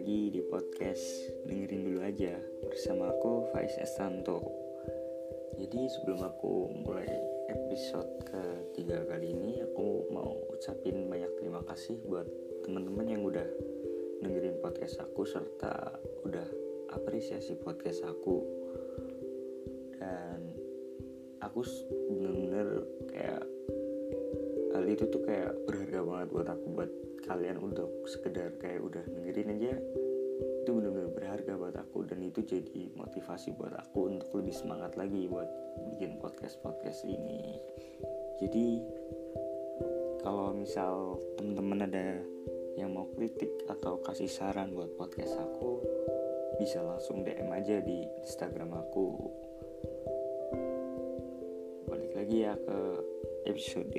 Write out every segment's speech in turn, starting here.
lagi di podcast dengerin dulu aja bersama aku Faiz Estanto. Jadi sebelum aku mulai episode ketiga kali ini, aku mau ucapin banyak terima kasih buat teman-teman yang udah dengerin podcast aku serta udah apresiasi podcast aku. Dan aku bener-bener kayak hal itu tuh kayak berharga banget buat aku buat kalian untuk sekedar kayak udah dengerin aja itu benar-benar berharga buat aku dan itu jadi motivasi buat aku untuk lebih semangat lagi buat bikin podcast podcast ini. Jadi kalau misal teman-teman ada yang mau kritik atau kasih saran buat podcast aku bisa langsung DM aja di Instagram aku. Balik lagi ya ke episode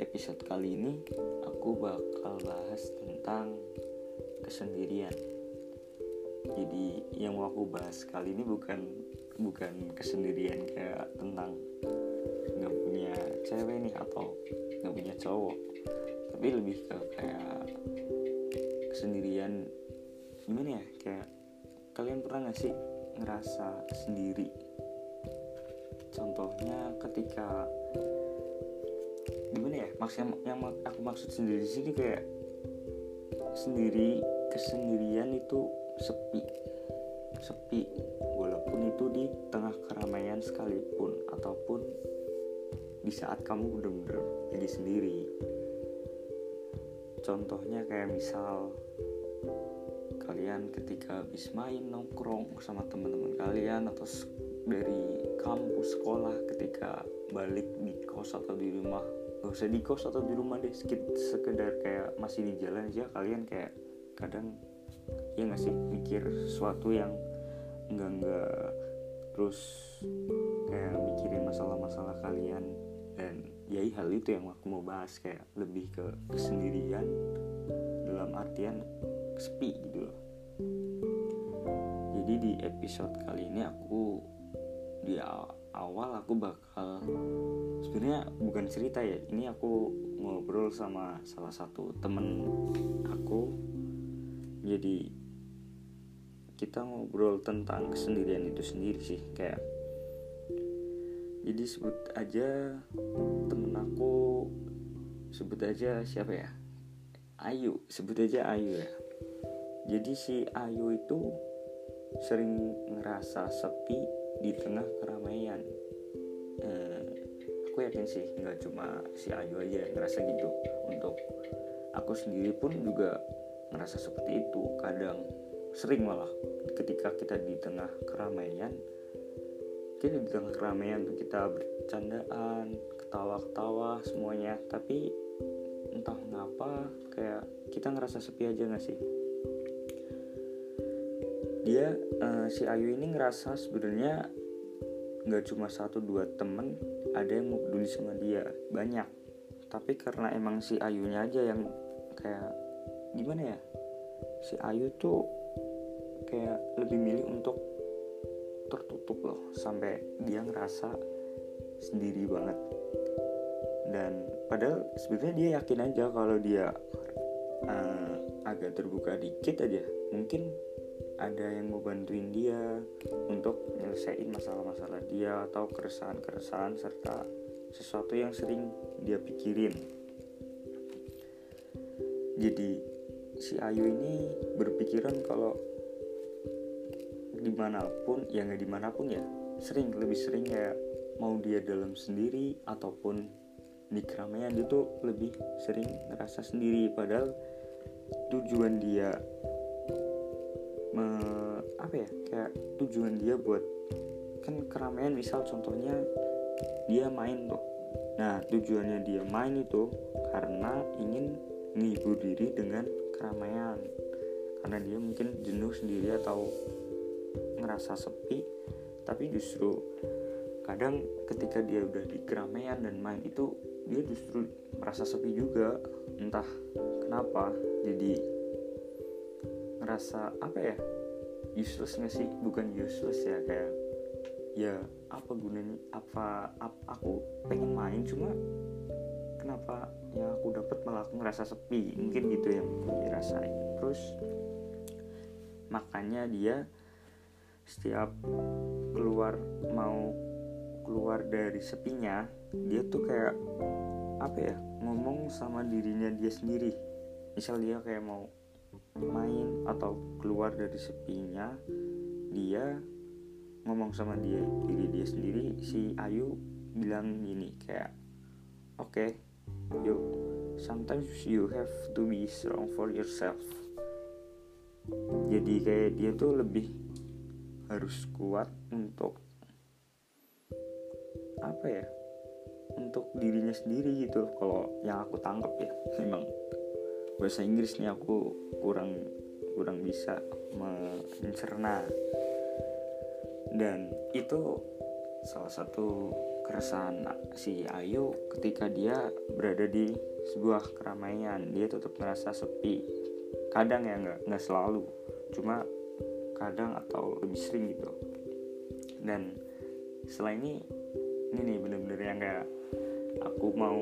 episode kali ini bakal bahas tentang kesendirian. Jadi yang mau aku bahas kali ini bukan bukan kesendirian kayak tentang nggak punya cewek nih atau nggak punya cowok. Tapi lebih ke kayak kesendirian gimana ya kayak kalian pernah gak sih ngerasa sendiri? Contohnya ketika gimana ya maksudnya yang aku maksud sendiri di sini kayak sendiri kesendirian itu sepi. Sepi walaupun itu di tengah keramaian sekalipun ataupun di saat kamu bener-bener jadi sendiri. Contohnya kayak misal kalian ketika habis main nongkrong sama teman-teman kalian atau dari kampus sekolah ketika balik di kos atau di rumah gak usah di kos atau di rumah deh. Sekedar kayak masih di jalan aja kalian kayak kadang ya nggak sih mikir sesuatu yang enggak enggak terus kayak mikirin masalah-masalah kalian. Dan ya hal itu yang aku mau bahas kayak lebih ke kesendirian dalam artian sepi gitu loh. Jadi di episode kali ini aku di awal aku bakal sebenarnya bukan cerita ya ini aku ngobrol sama salah satu temen aku. Jadi kita ngobrol tentang kesendirian itu sendiri sih kayak jadi sebut aja temen aku sebut aja siapa ya? Ayu sebut aja Ayu ya. Jadi si Ayu itu sering ngerasa sepi di tengah keramaian. Eh, aku yakin sih nggak cuma si Ayu aja yang ngerasa gitu. Untuk aku sendiri pun juga ngerasa seperti itu. Kadang sering malah ketika kita di tengah keramaian kita di tengah keramaian tuh kita bercandaan ketawa-ketawa semuanya. Tapi entah kenapa kayak kita ngerasa sepi aja gak sih dia uh, si Ayu ini ngerasa sebenarnya nggak cuma satu dua temen ada yang mau peduli sama dia banyak. Tapi karena emang si Ayunya aja yang kayak gimana ya si Ayu tuh kayak lebih milih untuk tertutup loh sampai dia ngerasa sendiri banget. Dan padahal sebenarnya dia yakin aja kalau dia uh, agak terbuka dikit aja. Mungkin ada yang mau bantuin dia untuk nyelesain masalah-masalah dia atau keresahan-keresahan serta sesuatu yang sering dia pikirin. Jadi si Ayu ini berpikiran kalau di mana pun ya nggak di mana pun ya sering lebih sering kayak mau dia dalam sendiri ataupun di keramaian itu lebih sering ngerasa sendiri padahal tujuan dia me, apa ya kayak tujuan dia buat kan keramaian misal contohnya dia main tuh nah tujuannya dia main itu karena ingin menghibur diri dengan keramaian. Karena dia mungkin jenuh sendiri atau ngerasa sepi tapi justru kadang ketika dia udah di keramaian dan main itu dia justru merasa sepi juga. Entah kenapa jadi ngerasa apa ya? Useless gak sih? Bukan useless ya kayak ya apa gunanya apa, apa aku pengen main cuma kenapa yang aku dapat malah aku ngerasa sepi mungkin gitu yang dirasain terus makanya dia setiap keluar mau keluar dari sepinya dia tuh kayak apa ya ngomong sama dirinya dia sendiri. Misal dia kayak mau main atau keluar dari sepinya dia ngomong sama dia diri dia sendiri si Ayu bilang gini kayak oke okay, yuk. Sometimes you have to be strong for yourself. Jadi kayak dia tuh lebih harus kuat untuk apa ya untuk dirinya sendiri gitu. Kalau yang aku tangkap ya memang bahasa Inggris nih aku kurang kurang bisa mencerna. Dan itu salah satu keresahan si Ayu ketika dia berada di sebuah keramaian. Dia tetap merasa sepi. Kadang ya nggak nggak selalu. Cuma kadang atau lebih sering gitu. Dan setelah ini ini nih bener-bener yang kayak aku mau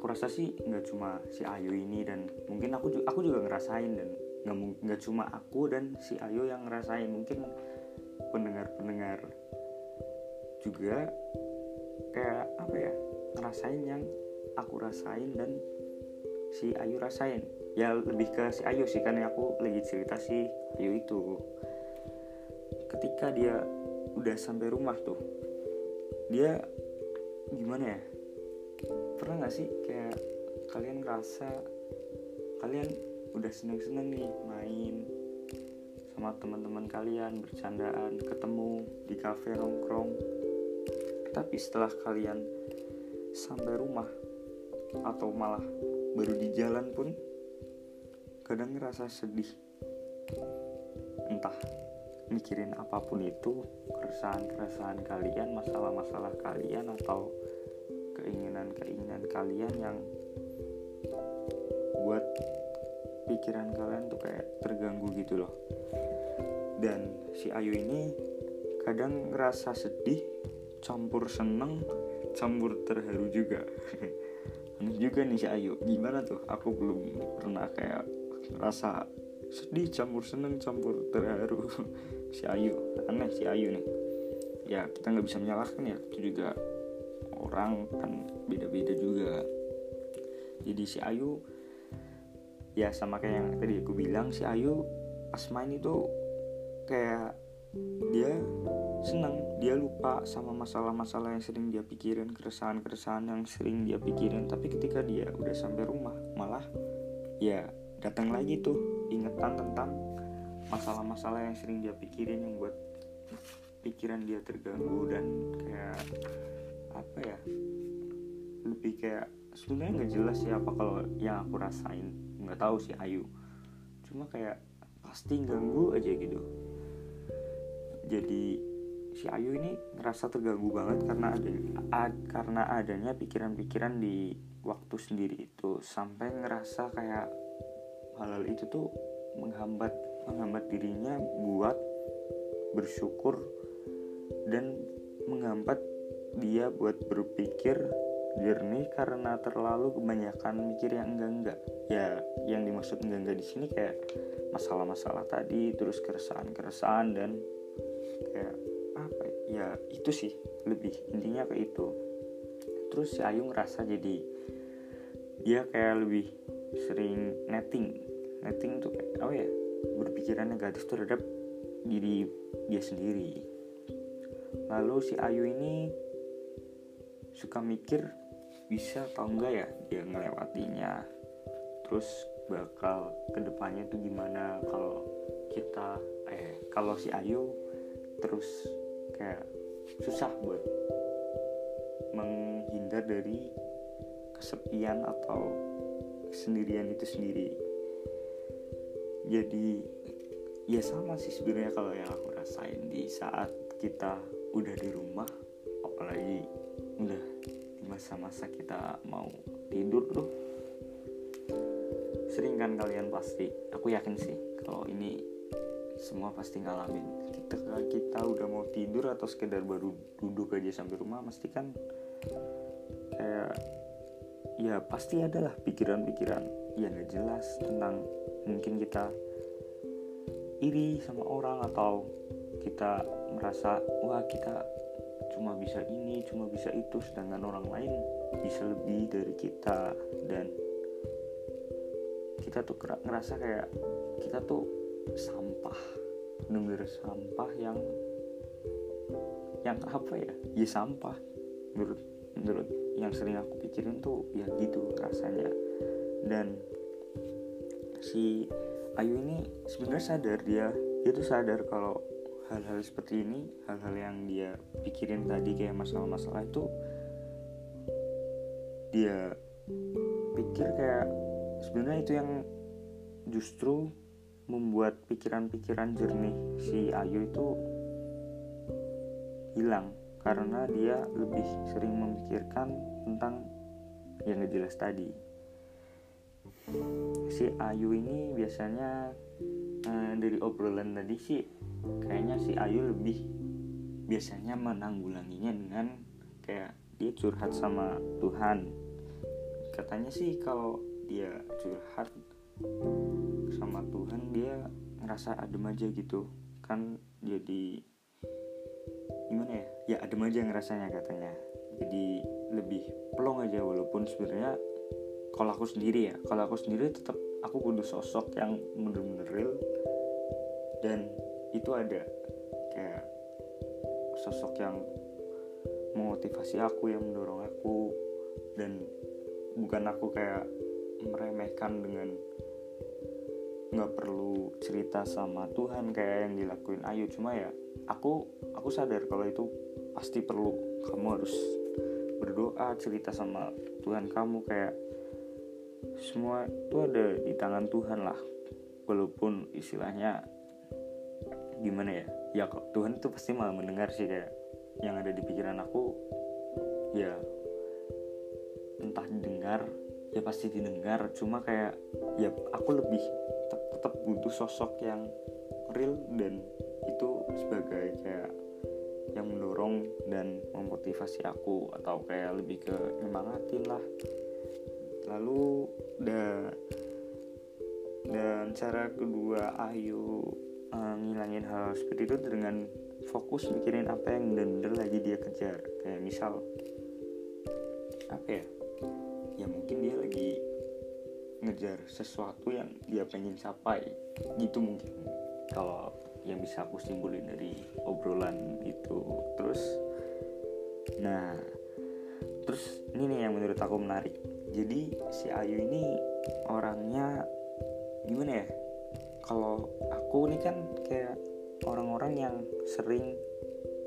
aku rasa sih nggak cuma si Ayu ini dan mungkin aku juga aku juga ngerasain dan nggak nggak cuma aku dan si Ayu yang ngerasain. Mungkin pendengar-pendengar juga kayak apa ya ngerasain yang aku rasain dan si Ayu rasain. Ya lebih ke si Ayu sih karena aku lagi cerita si Ayu itu. Ketika dia udah sampai rumah tuh dia gimana ya pernah nggak sih kayak kalian ngerasa kalian udah seneng-seneng nih main sama teman-teman kalian bercandaan ketemu di kafe nongkrong? Tapi setelah kalian sampai rumah atau malah baru di jalan pun kadang ngerasa sedih. Entah mikirin apa pun itu keresahan-keresahan kalian masalah-masalah kalian atau keinginan-keinginan kalian yang buat pikiran kalian tuh kayak terganggu gitu loh. Dan si Ayu ini kadang ngerasa sedih campur seneng campur terharu juga. Aneh juga nih si Ayu. Gimana tuh? Aku belum pernah kayak rasa sedih campur seneng campur terharu. Si Ayu. Aneh si Ayu nih. Ya kita nggak bisa menyalahkan ya. Itu juga orang kan beda-beda juga. Jadi si Ayu ya sama kayak yang tadi aku bilang si Ayu pas main itu kayak dia senang dia lupa sama masalah-masalah yang sering dia pikirin keresahan-keresahan yang sering dia pikirin. Tapi ketika dia udah sampai rumah malah ya datang lagi tuh ingetan tentang masalah-masalah yang sering dia pikirin yang buat pikiran dia terganggu dan kayak apa ya lebih kayak sebenarnya nggak jelas sih apa kalau yang aku rasain. Nggak tahu sih Ayu. Cuma kayak pasti ganggu aja gitu. Jadi si Ayu ini ngerasa terganggu banget karena ada ad, karena adanya pikiran-pikiran di waktu sendiri itu. Sampai ngerasa kayak hal-hal itu tuh menghambat menghambat dirinya buat bersyukur dan menghambat dia buat berpikir jernih karena terlalu kebanyakan mikir yang enggak-enggak. Ya yang dimaksud enggak-enggak di sini kayak masalah-masalah tadi terus keresahan-keresahan dan kayak apa ya? Itu sih lebih intinya ke itu. Terus si Ayu ngerasa jadi dia kayak lebih sering netting. Netting tuh kayak oh ya? Berpikiran negatif terhadap diri dia sendiri. Lalu si Ayu ini suka mikir bisa atau enggak ya dia ngelewatinya. Terus bakal ke depannya tuh gimana kalau kita eh kalau si Ayu terus kayak susah buat menghindar dari kesepian atau kesendirian itu sendiri. Jadi ya sama sih sebenarnya kalau yang aku rasain di saat kita udah di rumah apalagi udah. Di masa-masa kita mau tidur tuh sering kan kalian pasti. Aku yakin sih kalau ini semua pasti ngalamin. Kita kita udah mau tidur atau sekedar baru duduk aja sampai rumah mesti kan kayak ya pasti adalah pikiran-pikiran yang gak jelas tentang mungkin kita iri sama orang atau kita merasa wah kita cuma bisa ini cuma bisa itu sedangkan orang lain bisa lebih dari kita. Dan kita tuh ngerasa kayak kita tuh sampah bener-bener sampah yang yang apa ya? Ya sampah. Menurut menurut yang sering aku pikirin tuh ya gitu rasanya. Dan si Ayu ini sebenarnya sadar dia dia tuh sadar kalau hal-hal seperti ini hal-hal yang dia pikirin tadi kayak masalah-masalah itu dia pikir kayak sebenarnya itu yang justru membuat pikiran-pikiran jernih si Ayu itu hilang. Karena dia lebih sering memikirkan tentang yang gak jelas tadi si Ayu ini biasanya eh, dari obrolan tadi sih kayaknya si Ayu lebih biasanya menanggulanginya dengan kayak dia curhat sama Tuhan. Katanya sih kalau dia curhat sama Tuhan dia ngerasa adem aja gitu. Kan jadi gimana ya? Ya adem aja ngerasanya katanya. Jadi lebih plong aja walaupun sebenarnya kalau aku sendiri ya kalau aku sendiri tetap aku butuh sosok yang bener-bener real. Dan itu ada kayak sosok yang memotivasi aku yang mendorong aku dan bukan aku kayak meremehkan dengan nggak perlu cerita sama Tuhan kayak yang dilakuin Ayu. Cuma ya aku aku sadar kalau itu pasti perlu. Kamu harus berdoa cerita sama Tuhan kamu kayak semua itu ada di tangan Tuhan lah. Walaupun istilahnya gimana ya ya kok Tuhan itu pasti malah mendengar sih kayak yang ada di pikiran aku ya entah didengar ya pasti didengar. Cuma kayak ya aku lebih tetap, butuh sosok yang real dan itu sebagai kayak yang mendorong dan memotivasi aku atau kayak lebih ke nyemangatin lah lalu dan dan cara kedua Ayu uh, ngilangin hal seperti itu dengan fokus mikirin apa yang bener-bener lagi dia kejar. Kayak misal apa ya? Ya mungkin dia lagi ngejar sesuatu yang dia pengen capai. Gitu mungkin. Kalau yang bisa aku simpulin dari obrolan itu. Terus nah terus ini nih yang menurut aku menarik jadi si Ayu ini orangnya gimana ya? Kalau aku ini kan kayak orang-orang yang sering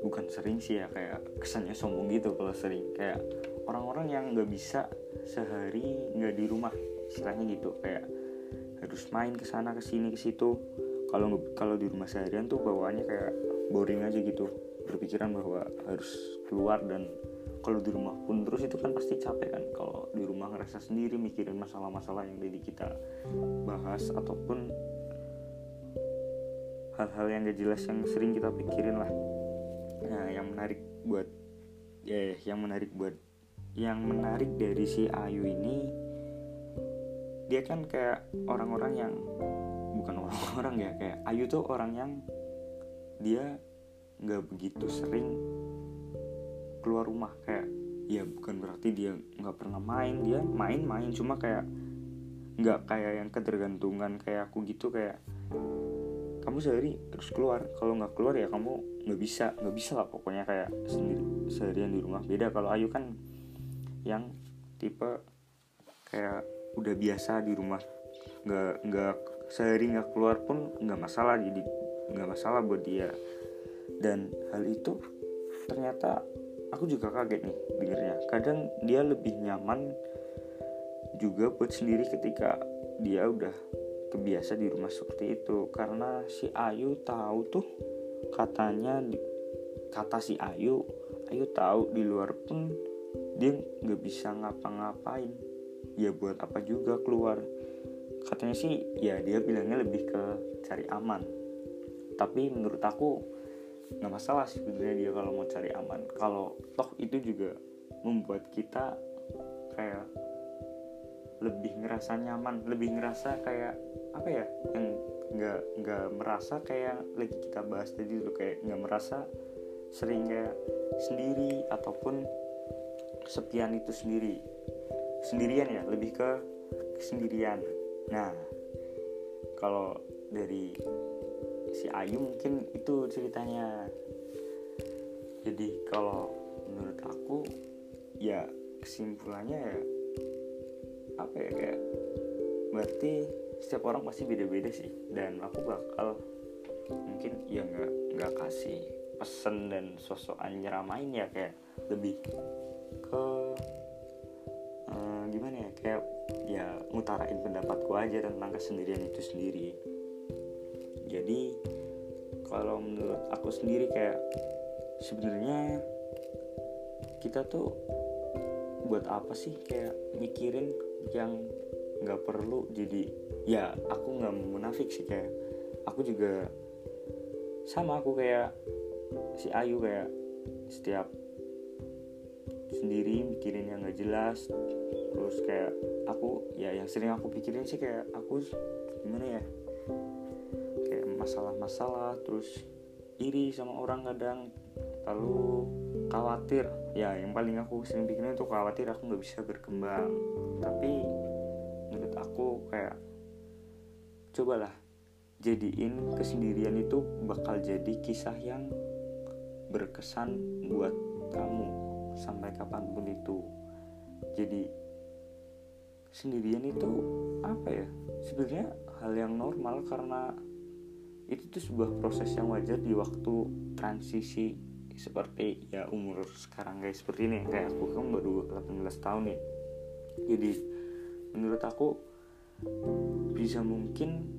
bukan sering sih ya kayak kesannya sombong gitu kalau sering. Kayak orang-orang yang nggak bisa sehari nggak di rumah istilahnya gitu. Kayak harus main ke sana ke sini ke situ. Kalau kalau di rumah seharian tuh bawaannya kayak boring aja gitu. Berpikiran bahwa harus keluar dan kalau di rumah pun terus itu kan pasti capek kan. Kalau di rumah ngerasa sendiri mikirin masalah-masalah yang tadi kita bahas ataupun hal-hal yang gak jelas yang sering kita pikirin lah. Nah yang menarik buat ya yang menarik buat yang menarik dari si Ayu ini dia kan kayak orang-orang yang bukan orang-orang ya kayak Ayu tuh orang yang dia nggak begitu sering keluar rumah kayak ya bukan berarti dia nggak pernah main dia main-main cuma kayak nggak kayak yang ketergantungan kayak aku gitu kayak kamu sehari harus keluar kalau nggak keluar ya kamu nggak bisa nggak bisa lah pokoknya kayak sendiri seharian di rumah. Beda kalau Ayu kan yang tipe kayak udah biasa di rumah nggak nggak sehari nggak keluar pun nggak masalah jadi nggak masalah buat dia. Dan hal itu ternyata aku juga kaget nih dengernya. Kadang dia lebih nyaman juga buat sendiri ketika dia udah kebiasa di rumah seperti itu. Karena si Ayu tahu tuh katanya kata si Ayu Ayu tahu di luar pun dia nggak bisa ngapa-ngapain. Ya buat apa juga keluar. Katanya sih ya dia bilangnya lebih ke cari aman. Tapi menurut aku nggak masalah sih sebenarnya dia kalau mau cari aman. Kalau toh itu juga membuat kita kayak lebih ngerasa nyaman lebih ngerasa kayak apa ya yang nggak nggak merasa kayak lagi kita bahas tadi dulu kayak nggak merasa sering kayak sendiri ataupun kesepian itu sendiri. Sendirian ya lebih ke kesendirian. Nah kalau dari si Ayu mungkin itu ceritanya. Jadi kalau menurut aku ya kesimpulannya ya apa ya kayak berarti setiap orang pasti beda-beda sih. Dan aku bakal mungkin ya nggak nggak kasih pesen dan sosokan nyeramain ya kayak lebih ke uh, gimana ya kayak ya ngutarain pendapatku aja tentang kesendirian itu sendiri jadi kalau menurut aku sendiri kayak sebenarnya kita tuh buat apa sih kayak mikirin yang nggak perlu? Jadi ya aku nggak munafik sih kayak aku juga sama aku kayak si Ayu kayak setiap sendiri mikirin yang nggak jelas. Terus kayak aku ya yang sering aku pikirin sih kayak aku gimana ya masalah-masalah terus iri sama orang kadang lalu khawatir. Ya yang paling aku sering pikirin itu khawatir aku nggak bisa berkembang. Tapi menurut aku kayak cobalah jadiin kesendirian itu bakal jadi kisah yang berkesan buat kamu sampai kapan pun itu. Jadi sendirian itu apa ya? Sebenarnya hal yang normal karena itu tuh sebuah proses yang wajar di waktu transisi seperti ya umur sekarang guys seperti ini. Kayak aku kan baru 18 tahun nih. Jadi menurut aku bisa mungkin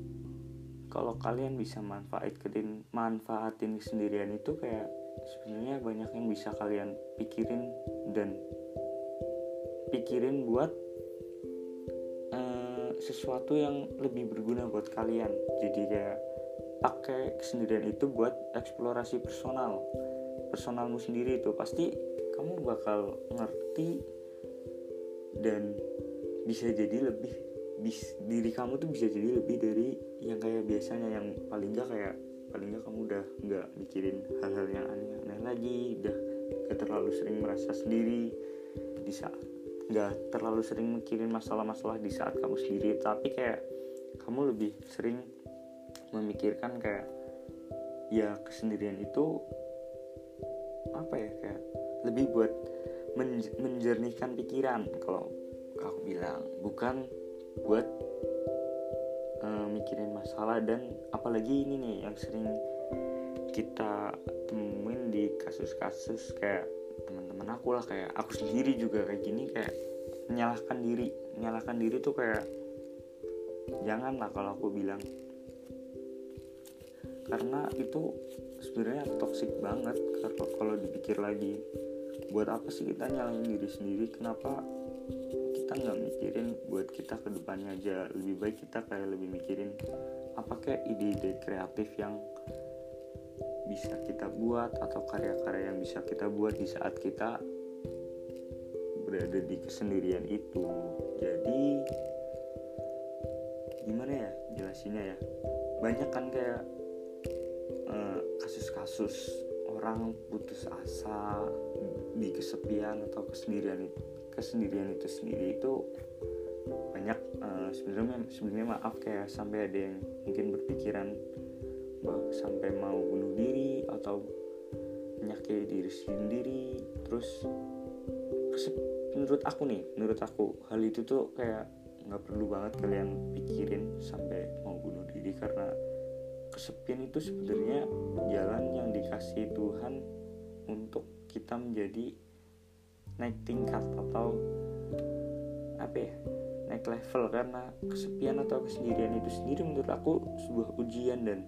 kalau kalian bisa manfaatin manfaatin sendirian itu kayak sebenarnya banyak yang bisa kalian pikirin dan pikirin buat uh, sesuatu yang lebih berguna buat kalian. Jadi kayak pakai kesendirian itu buat eksplorasi personal. Personalmu sendiri itu pasti kamu bakal ngerti dan bisa jadi lebih bis, diri kamu tuh bisa jadi lebih dari yang kayak biasanya yang paling gak kayak paling gak kamu udah nggak mikirin hal-hal yang aneh-aneh lagi udah gak terlalu sering merasa sendiri di saat nggak terlalu sering mikirin masalah-masalah di saat kamu sendiri. Tapi kayak kamu lebih sering memikirkan kayak ya kesendirian itu apa ya kayak lebih buat menjernihkan pikiran. Kalau aku bilang bukan buat uh, mikirin masalah dan apalagi ini nih yang sering kita temuin di kasus-kasus kayak teman-teman aku lah kayak aku sendiri juga kayak gini kayak menyalahkan diri. Menyalahkan diri tuh kayak janganlah kalau aku bilang karena itu sebenarnya toxic banget kalau dipikir lagi buat apa sih kita nyalahin diri sendiri? Kenapa kita nggak mikirin buat kita ke depannya aja? Lebih baik kita kayak lebih mikirin apa kayak ide-ide kreatif yang bisa kita buat atau karya-karya yang bisa kita buat di saat kita berada di kesendirian itu. Jadi gimana ya jelasinnya ya? Banyak kan kayak kasus-kasus uh, orang putus asa di kesepian atau kesendirian itu kesendirian itu sendiri itu banyak uh, sebenarnya sebenarnya maaf kayak sampai ada yang mungkin berpikiran bahwa sampai mau bunuh diri atau menyakiti diri sendiri. Terus menurut aku nih menurut aku hal itu tuh kayak nggak perlu banget kalian pikirin sampai mau bunuh diri karena kesepian itu sebenarnya jalan yang dikasih Tuhan untuk kita menjadi naik tingkat atau apa ya naik level. Karena kesepian atau kesendirian itu sendiri menurut aku sebuah ujian dan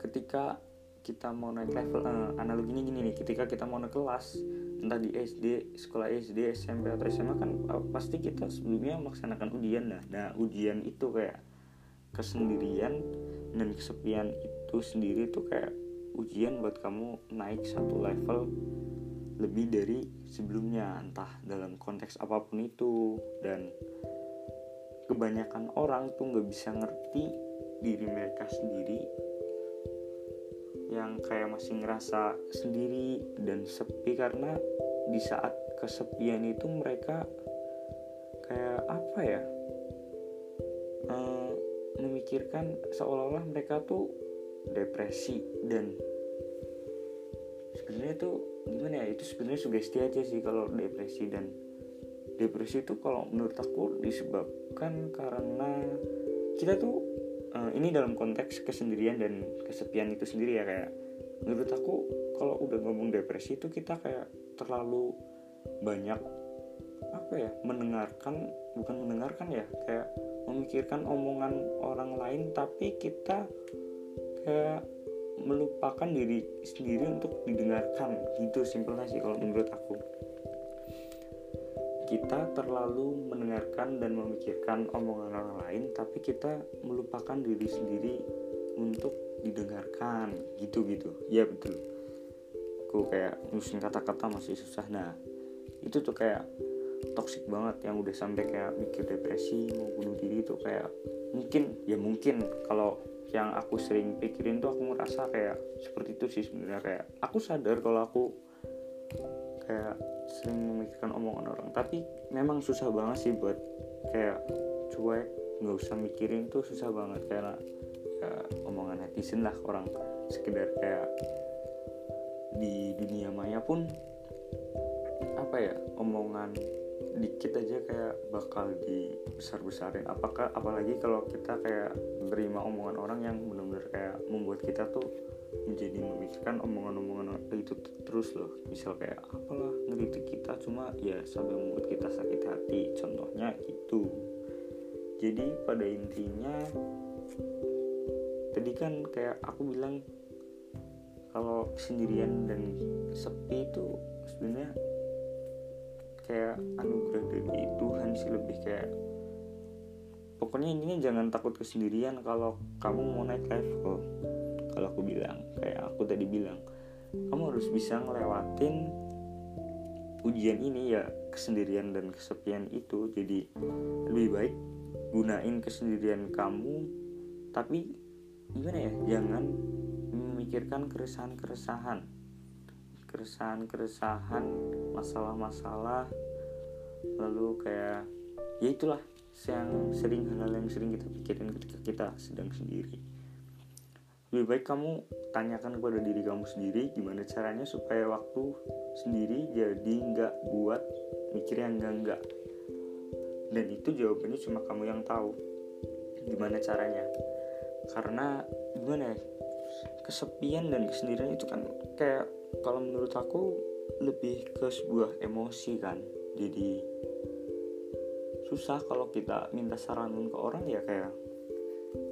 ketika kita mau naik level uh, analoginya gini nih ketika kita mau naik kelas entah di SD sekolah SD SMP atau SMA kan uh, pasti kita sebelumnya melaksanakan ujian nah nah ujian itu kayak kesendirian dan kesepian itu sendiri tuh kayak ujian buat kamu naik satu level lebih dari sebelumnya entah dalam konteks apa pun itu. Dan kebanyakan orang tuh nggak bisa ngerti diri mereka sendiri yang kayak masih ngerasa sendiri dan sepi karena di saat kesepian itu mereka kayak apa ya memikirkan seolah-olah mereka tuh depresi dan sebenarnya tuh gimana ya itu sebenarnya sugesti aja sih kalau depresi dan depresi itu kalau menurut aku disebabkan karena kita tuh uh, ini dalam konteks kesendirian dan kesepian itu sendiri ya kayak menurut aku kalau udah ngomong depresi itu kita kayak terlalu banyak apa ya mendengarkan bukan mendengarkan ya kayak memikirkan omongan orang lain tapi kita kayak melupakan diri sendiri untuk didengarkan. Gitu simpelnya sih kalau menurut aku. Kita terlalu mendengarkan dan memikirkan omongan orang lain tapi kita melupakan diri sendiri untuk didengarkan. Gitu-gitu. Ya betul. Aku kayak nyusun kata-kata masih susah. Nah itu tuh kayak toxic banget yang udah sampai kayak mikir depresi mau bunuh diri itu kayak mungkin ya mungkin. Kalau yang aku sering pikirin tuh aku ngerasa kayak seperti itu sih sebenarnya kayak aku sadar kalau aku kayak sering memikirkan omongan orang. Tapi memang susah banget sih buat kayak cuek nggak usah mikirin tuh susah banget karena ya, omongan netizen lah orang sekedar kayak di dunia maya pun apa ya omongan dikit aja kayak bakal dibesar-besarin. Apakah apalagi kalau kita kayak menerima omongan orang yang benar-benar kayak membuat kita tuh menjadi memikirkan omongan-omongan itu terus loh. Misal kayak apalah ngeritik kita cuma ya sampai membuat kita sakit hati. Contohnya gitu. Jadi pada intinya tadi kan kayak aku bilang kalau sendirian dan sepi itu sebenarnya kayak anugerah dari Tuhan sih lebih kayak pokoknya intinya jangan takut kesendirian kalau kamu mau naik level kalau aku bilang kayak aku tadi bilang kamu harus bisa ngelewatin ujian ini ya kesendirian dan kesepian itu. Jadi lebih baik gunain kesendirian kamu tapi gimana ya jangan memikirkan keresahan-keresahan keresahan-keresahan masalah-masalah lalu kayak ya itulah yang sering hal-hal yang sering kita pikirin ketika kita sedang sendiri. Lebih baik kamu tanyakan kepada diri kamu sendiri gimana caranya supaya waktu sendiri jadi nggak buat mikir yang enggak enggak dan itu jawabannya cuma kamu yang tahu gimana caranya. Karena gimana ya kesepian dan kesendirian itu kan kayak kalau menurut aku lebih ke sebuah emosi kan. Jadi susah kalau kita minta saran ke orang ya kayak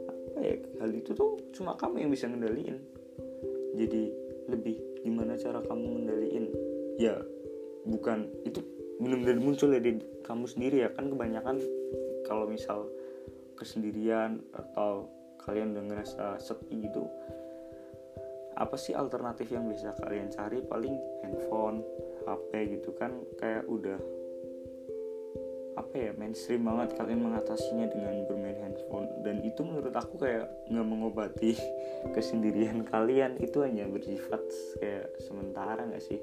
apa ya hal itu tuh cuma kamu yang bisa ngendaliin. Jadi lebih gimana cara kamu ngendaliin? Ya bukan itu benar-benar muncul dari kamu sendiri ya. Kan kebanyakan kalau misal kesendirian atau kalian udah ngerasa sepi gitu apa sih alternatif yang bisa kalian cari? Paling handphone HP gitu kan kayak udah apa ya mainstream banget kalian mengatasinya dengan bermain handphone. Dan itu menurut aku kayak nggak mengobati kesendirian kalian. Itu hanya bersifat kayak sementara nggak sih?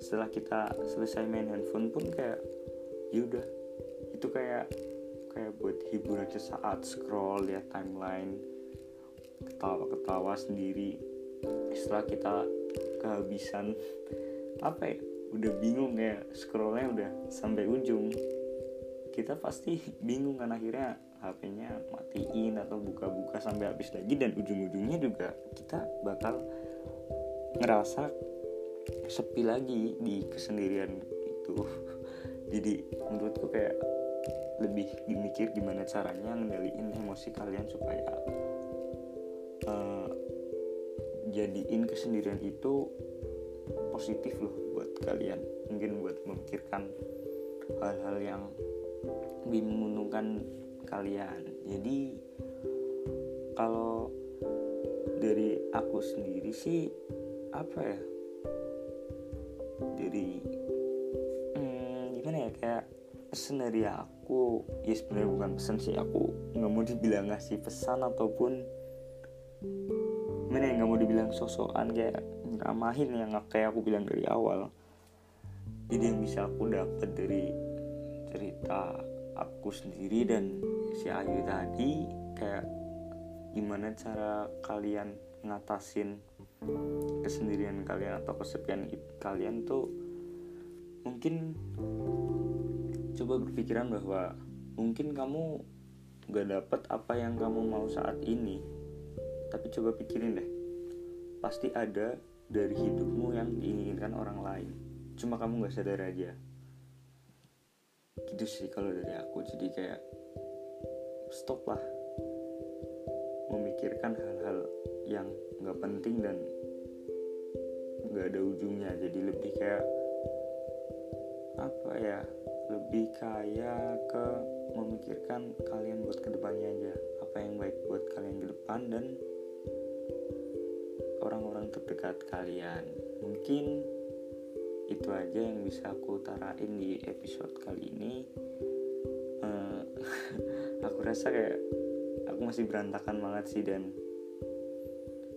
Setelah kita selesai main handphone pun kayak yaudah itu kayak kayak buat hiburan sesaat scroll ya timeline ketawa-ketawa sendiri setelah kita kehabisan apa ya udah bingung ya scrollnya udah sampai ujung kita pasti bingung kan akhirnya HP-nya matiin atau buka-buka sampai habis lagi dan ujung-ujungnya juga kita bakal ngerasa sepi lagi di kesendirian itu. Jadi menurutku kayak lebih dimikir gimana caranya ngendaliin emosi kalian supaya uh, jadiin kesendirian itu positif loh buat kalian. Mungkin buat memikirkan hal-hal yang lebih menguntungkan kalian. Jadi kalau dari aku sendiri sih apa ya? Dari hmm, gimana ya? Kayak pesan dari aku ya sebenarnya bukan pesan sih. Aku nggak mau dibilang ngasih pesan ataupun mana yang nggak mau dibilang sosokan kayak nyeramahin yang kayak aku bilang dari awal. Jadi yang bisa aku dapat dari cerita aku sendiri dan si Ayu tadi kayak gimana cara kalian ngatasin kesendirian kalian atau kesepian kalian tuh mungkin coba berpikiran bahwa mungkin kamu gak dapet apa yang kamu mau saat ini tapi coba pikirin deh. Pasti ada dari hidupmu yang diinginkan orang lain. Cuma kamu gak sadar aja. Gitu sih kalau dari aku. Jadi kayak stop lah. Memikirkan hal-hal yang gak penting dan gak ada ujungnya. Jadi lebih kayak apa ya lebih kayak ke memikirkan kalian buat ke depannya aja. Apa yang baik buat kalian ke depan dan orang-orang terdekat kalian. Mungkin itu aja yang bisa aku utarain di episode kali ini. Uh, aku rasa kayak aku masih berantakan banget sih dan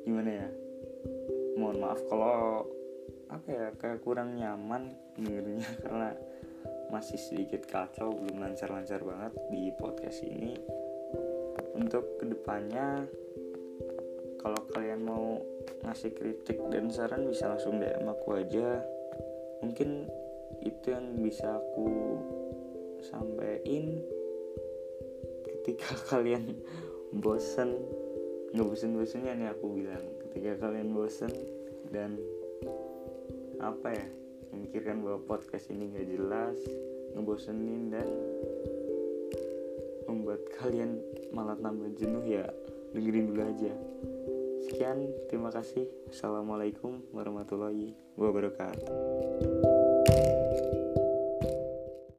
gimana ya? Mohon maaf kalau apa ya kayak kurang nyaman dengernya karena masih sedikit kacau belum lancar-lancar banget di podcast ini. Untuk ke depannya kalau kalian mau ngasih kritik dan saran bisa langsung DM aku aja. Mungkin itu yang bisa aku sampaikan ketika kalian bosen. Nggak bosen-bosennya nih aku bilang. Ketika kalian bosen dan apa ya memikirkan bahwa podcast ini gak jelas ngebosenin dan membuat kalian malah tambah jenuh ya dengerin dulu aja sekian terima kasih. Assalamualaikum warahmatullahi wabarakatuh